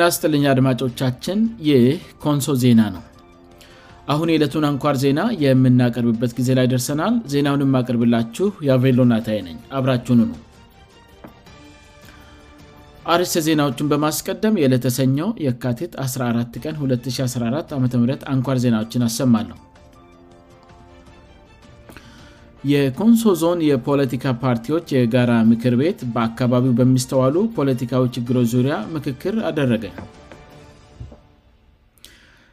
ናስጥልኛ አድማጮቻችን ይ ኮንሶ ዜና ነው አሁን የዕለቱን አንኳር ዜና የምናቀርብበት ጊዜ ላይ ደርሰናል ዜናውን የማቀርብላችሁ የቬሎናታይ ነኝ አብራችኑ ነው አርስ ዜናዎችን በማስቀደም የለተሰኘው የካቴት 14 ቀን 214 አም አንኳር ዜናዎችን አሰማሉሁ የኮንሶ ዞን የፖለቲካ ፓርቲዎች የጋራ ምክር ቤት በአካባቢው በሚስተዋሉ ፖለቲካዊ ችግሮች ዙሪያ ምክክር አደረገ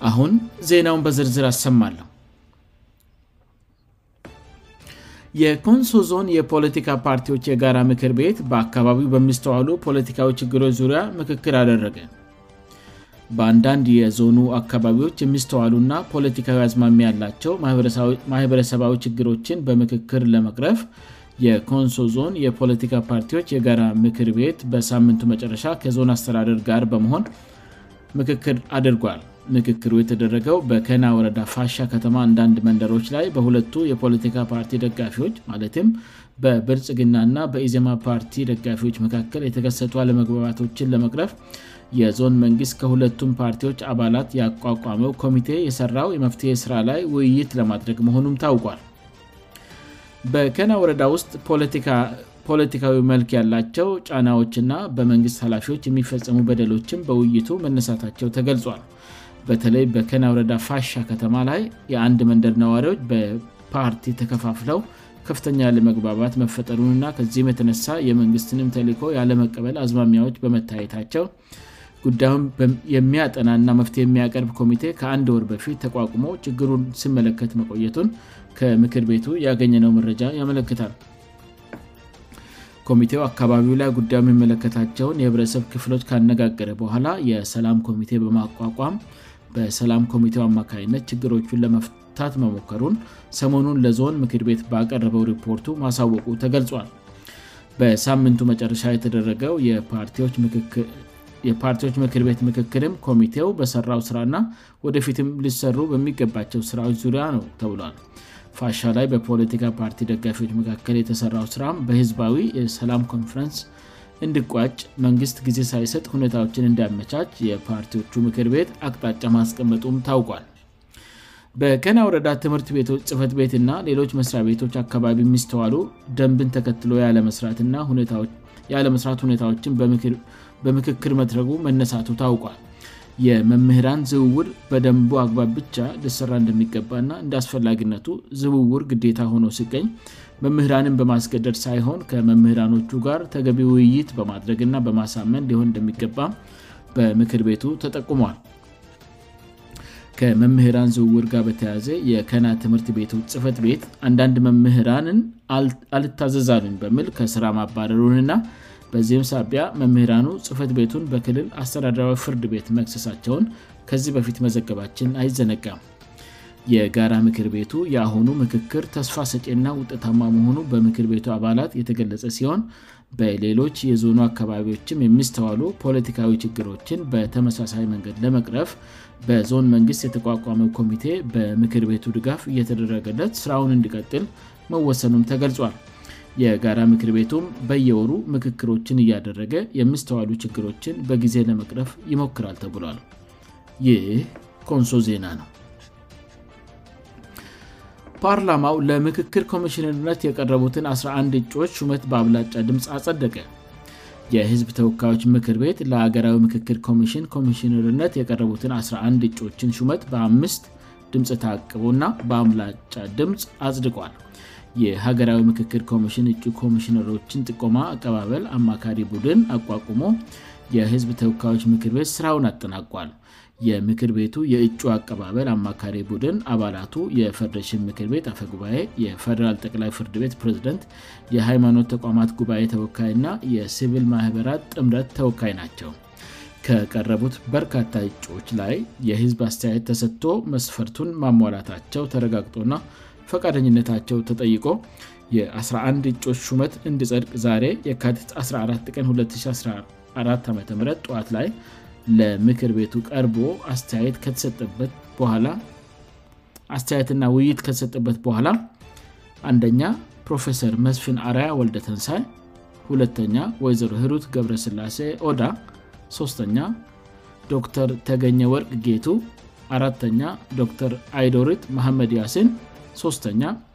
አሁን ዜናውን በዝርዝር አሰማለሁ የኮንሶ ዞን የፖለቲካ ፓርቲዎች የጋራ ምክር ቤት በአካባቢው በሚስተዋሉ ፖለቲካዊ ችግሮች ዙሪያ ምክክር አደረገ በአንዳንድ የዞኑ አካባቢዎች የሚስተዋሉ ና ፖለቲካዊ አዝማሚ ያላቸው ማህበረሰባዊ ችግሮችን በምክክር ለመቅረፍ የኮንሶ ዞን የፖለቲካ ፓርቲዎች የጋራ ምክር ቤት በሳምንቱ መጨረሻ ከዞን አስተዳደር ጋር በመሆን ምክክር አድርጓል ምክክሩ የተደረገው በከና ወረዳ ፋሻ ከተማ አንዳንድ መንደሮች ላይ በሁለቱ የፖለቲካ ፓርቲ ደጋፊዎች ማለትም በብልጽግና ና በኢዜማ ፓርቲ ደጋፊዎች መካከል የተከሰቱ አለመግባባቶችን ለመቅረፍ የዞን መንግስት ከሁለቱም ፓርቲዎች አባላት ያቋቋመው ኮሚቴ የሰራው የመፍትሔ ስራ ላይ ውይይት ለማድረግ መሆኑም ታውቋል በከና ወረዳ ውስጥ ፖለቲካዊ መልክ ያላቸው ጫናዎችና በመንግስት ኃላፊዎች የሚፈጸሙ በደሎችም በውይይቱ መነሳታቸው ተገልጿል በተለይ በከና ወረዳ ፋሻ ከተማ ላይ የአንድ መንደር ነዋሪዎች በፓርቲ ተከፋፍለው ከፍተኛ ያለመግባባት መፈጠሩን ና ከዚህም የተነሳ የመንግስትንም ተልኮ ያለመቀበል አዝማሚያዎች በመታየታቸው ጉዳዩን የሚያጠናእና መፍትሄ የሚያቀርብ ኮሚቴ ከአንድ ወር በፊት ተቋቁሞ ችግሩን ሲመለከት መቆየቱን ከምክር ቤቱ ያገኘነው መረጃ ያመለክታል ኮሚቴው አካባቢው ላይ ጉዳዩ የሚመለከታቸውን የህብረተሰብ ክፍሎች ካነጋገረ በኋላ የሰላም ኮሚቴ በማቋቋም በሰላም ኮሚቴው አማካይነት ችግሮቹን ለመፍታት መሞከሩን ሰሞኑን ለዞን ምክር ቤት በቀረበው ሪፖርቱ ማሳወቁ ተገልጿል በሳምንቱ መጨረሻ የተደረገው የፓርቲዎች ምክክል የፓርቲዎች ምክር ቤት ምክክልም ኮሚቴው በሰራው ስራና ወደፊትም ሊሰሩ በሚገባቸው ስራዎች ዙሪያ ነው ተብሏል ፋሻ ላይ በፖለቲካ ፓርቲ ደጋፊዎች መካከል የተሰራው ስራም በህዝባዊ የሰላም ኮንፈረንስ እንድቋጭ መንግስት ጊዜ ሳይሰጥ ሁኔታዎችን እንዳያመቻች የፓርቲዎቹ ምክር ቤት አቅጣጫ ማስቀመጡም ታውቋል በከና ወረዳ ትምህርት ቤቶች ጽፈት ቤትእና ሌሎች መስሪያ ቤቶች አካባቢ የሚስተዋሉ ደንብን ተከትሎ የለመስራት ሁኔታዎችን በምክ በምክክል መድረጉ መነሳቱ ታውቋል የመምህራን ዝውውር በደንቡ አግባብ ብቻ ልሰራ እንደሚገባእና እንዳስፈላጊነቱ ዝውውር ግዴታ ሆነው ሲገኝ መምህራንን በማስገደድ ሳይሆን ከመምህራኖቹ ጋር ተገቢ ውይይት በማድረግና በማሳመን ሊሆን እንደሚገባ በምክር ቤቱ ተጠቁሟል ከመምህራን ዝውውር ጋር በተያዘ የከና ትምህርት ቤት ጽፈት ቤት አንዳንድ መምህራንን አልታዘዛሉን በል ከስራ ማባረሩንና በዚህም ሳቢያ መምህራኑ ጽፈት ቤቱን በክልል አስተዳድራዊ ፍርድ ቤት መቅሰሳቸውን ከዚህ በፊት መዘገባችን አይዘነጋም የጋራ ምክር ቤቱ የአሁኑ ምክክር ተስፋ ሰጭና ውጠታማ መሆኑ በምክር ቤቱ አባላት የተገለጸ ሲሆን በሌሎች የዞኑ አካባቢዎችም የሚስተዋሉ ፖለቲካዊ ችግሮችን በተመሳሳይ መንገድ ለመቅረፍ በዞን መንግስት የተቋቋመው ኮሚቴ በምክር ቤቱ ድጋፍ እየተደረገለት ስራውን እንዲቀጥል መወሰኑም ተገልጿል የጋራ ምክር ቤቱም በየወሩ ምክክሮችን እያደረገ የምስተዋሉ ችግሮችን በጊዜ ለመቅረፍ ይሞክራል ተብሏል ይህ ኮንሶ ዜና ነው ፓርላማው ለምክክር ኮሚሽነርነት የቀረቡትን 11 እጩዎች ሹመት በአብላጫ ድምፅ አጸደቀ የህዝብ ተወካዮች ምክር ቤት ለሀገራዊ ምክክር ኮሚሽን ኮሚሽነርነት የቀረቡትን 11 እጩዎችን ሹመት በአምስት ድምፅ ታቅበ እና በአምላጫ ድምፅ አጽድቋል የሀገራዊ ምክክል ኮሚሽን እጩ ኮሚሽነሮችን ጥቆማ አቀባበል አማካሪ ቡድን አቋቁሞ የህዝብ ተወካዮች ምክር ቤት ስራውን አጠናቋል የምክር ቤቱ የእጩ አቀባበል አማካሪ ቡድን አባላቱ የፈርዴሬሽን ምክር ቤት አፈ ጉባኤ የፈደራል ጠቅላይ ፍርድ ቤት ፕሬዚደንት የሃይማኖት ተቋማት ጉባኤ ተወካይ ና የሲቪል ማኅበራት ጥምረት ተወካይ ናቸው ከቀረቡት በርካታ እጩች ላይ የህዝብ አስተያየት ተሰጥቶ መስፈርቱን ማሟላታቸው ተረጋግጦና ፈቃደኝነታቸው ተጠይቆ የ11 እጮች ሹመት እንዲጸድቅ ዛሬ የካት 14 ቀን2014 ዓም ጠዋት ላይ ለምክር ቤቱ ቀርቦ አስተያየትና ውይይት ከተሰጠበት በኋላ አንኛ ፕሮፌሰር መስፍን አርያ ወልደ ተንሣይ ሁለተኛ ወይዘሮ ህሩት ገብረስላሴ ኦዳ 3ተኛ ዶተር ተገኘ ወርቅ ጌቱ አተኛ ዶተር አይዶሪት መሐመድ ያሲን sostaya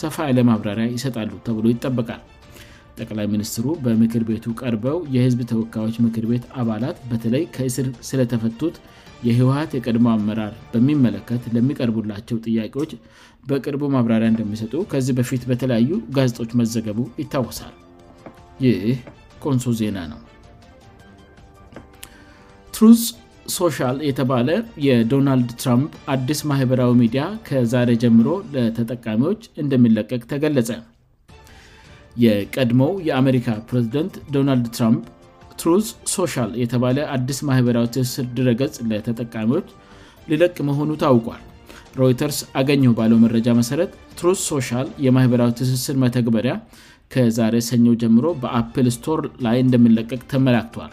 ሰፋ ያለማብራሪያ ይሰጣሉ ተብሎ ይጠበቃል ጠቅላይ ሚኒስትሩ በምክር ቤቱ ቀርበው የህዝብ ተወካዮች ምክር ቤት አባላት በተለይ ከእስር ስለተፈቱት የህወሀት የቀድሞ አመራር በሚመለከት ለሚቀርቡላቸው ጥያቄዎች በቅርቡ ማብራሪያ እንደሚሰጡ ከዚህ በፊት በተለያዩ ጋዜጦች መዘገቡ ይታወሳል ይህ ኮንሶ ዜና ነው ትሩስ ሶሻል የተባለ የዶናልድ ትራምፕ አዲስ ማኅበራዊ ሚዲያ ከዛሬ ጀምሮ ለተጠቃሚዎች እንደሚለቀቅ ተገለጸ የቀድሞው የአሜሪካ ፕሬዝደንት ዶናልድ ትራምፕ ትሩዝ ሶሻል የተባለ አዲስ ማህበራዊ ትስስር ድረገጽ ለተጠቃሚች ልለቅ መሆኑ ታውቋል ሮይተርስ አገኘው ባለው መረጃ መሰረት ትሩዝ ሶሻል የማህበራዊ ትስስር መተግበሪያ ከዛሬ ሰኞው ጀምሮ በአፕል ስቶር ላይ እንደምለቀቅ ተመላክቷል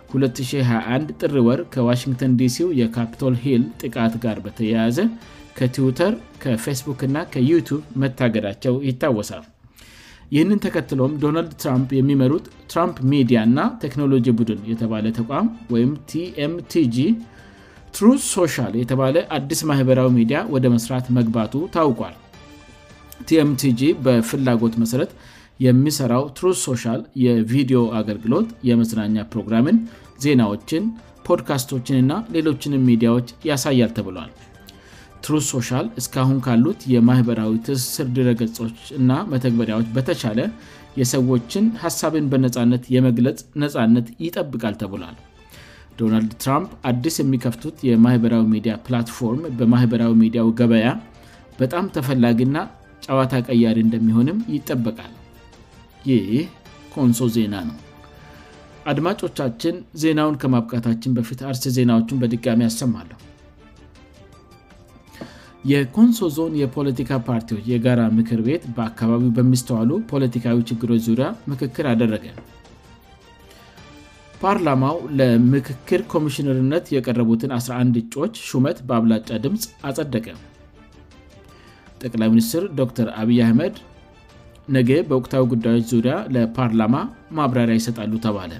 20021 ጥር ወር ከዋሽንግተን ዲሲው የካፕቶል ሂል ጥቃት ጋር በተያያዘ ከትዊተር ከፌስቡክ እና ከዩቱብ መታገዳቸው ይታወሳል ይህንን ተከትሎም ዶናልድ ትራምፕ የሚመሩት ትራምፕ ሚዲያ እና ቴክኖሎጂ ቡድን የተባለ ተቋም ወይም tኤምtg ትሩ ሶሻል የተባለ አዲስ ማህበራዊ ሚዲያ ወደ መስራት መግባቱ ታውቋል tmtg በፍላጎት መሠረት የሚሠራው ትሩ ሶሻል የቪዲዮ አገልግሎት የመዝናኛ ፕሮግራምን ዜናዎችን ፖድካስቶችን ና ሌሎችንም ሚዲያዎች ያሳያል ተብሏል ሩ ሶሻል እስካሁን ካሉት የማኅበራዊ ትስስር ድረገጾች እና መተግበሪያዎች በተቻለ የሰዎችን ሀሳብን በነፃነት የመግለጽ ነፃነት ይጠብቃል ተብሏል ዶናልድ ትራምፕ አዲስ የሚከፍቱት የማኅበራዊ ሚዲያ ፕላትፎርም በማኅበራዊ ሚዲያው ገበያ በጣም ተፈላጊና ጨዋታ ቀያሪ እንደሚሆንም ይጠበቃል ይህ ኮንሶ ዜና ነው አድማጮቻችን ዜናውን ከማብቃታችን በፊት አርስ ዜናዎቹን በድጋሚ ያሰማለሁ የኮንሶ ዞን የፖለቲካ ፓርቲዎች የጋራ ምክር ቤት በአካባቢው በሚስተዋሉ ፖለቲካዊ ችግሮች ዙሪያ ምክክር አደረገ ፓርላማው ለምክክር ኮሚሽነርነት የቀረቡትን 11 እጩች ሹመት በአብላጫ ድምፅ አጸደቀ ጠቅላይ ሚኒስትር ዶተር አብይ አህመድ ነጌ በወቅታዊ ጉዳዮች ዙሪያ ለፓርላማ ማብራሪያ ይሰጣሉ ተባለ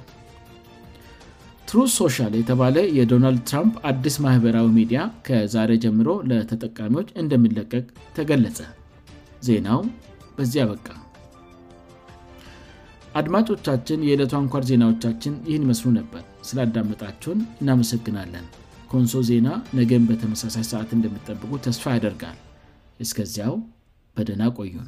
ቱሩ ሶሻል የተባለ የዶናልድ ትራምፕ አዲስ ማኅበራዊ ሚዲያ ከዛሬ ጀምሮ ለተጠቃሚዎች እንደምለቀቅ ተገለጸ ዜናውም በዚያ ያበቃ አድማጮቻችን የዕለቱ አንኳር ዜናዎቻችን ይህን ይመስሉ ነበር ስላዳመጣቸውን እናመሰግናለን ከወንሶ ዜና ነገም በተመሳሳይ ሰዓት እንደሚጠብቁ ተስፋ ያደርጋል እስከዚያው በደህና ቆዩም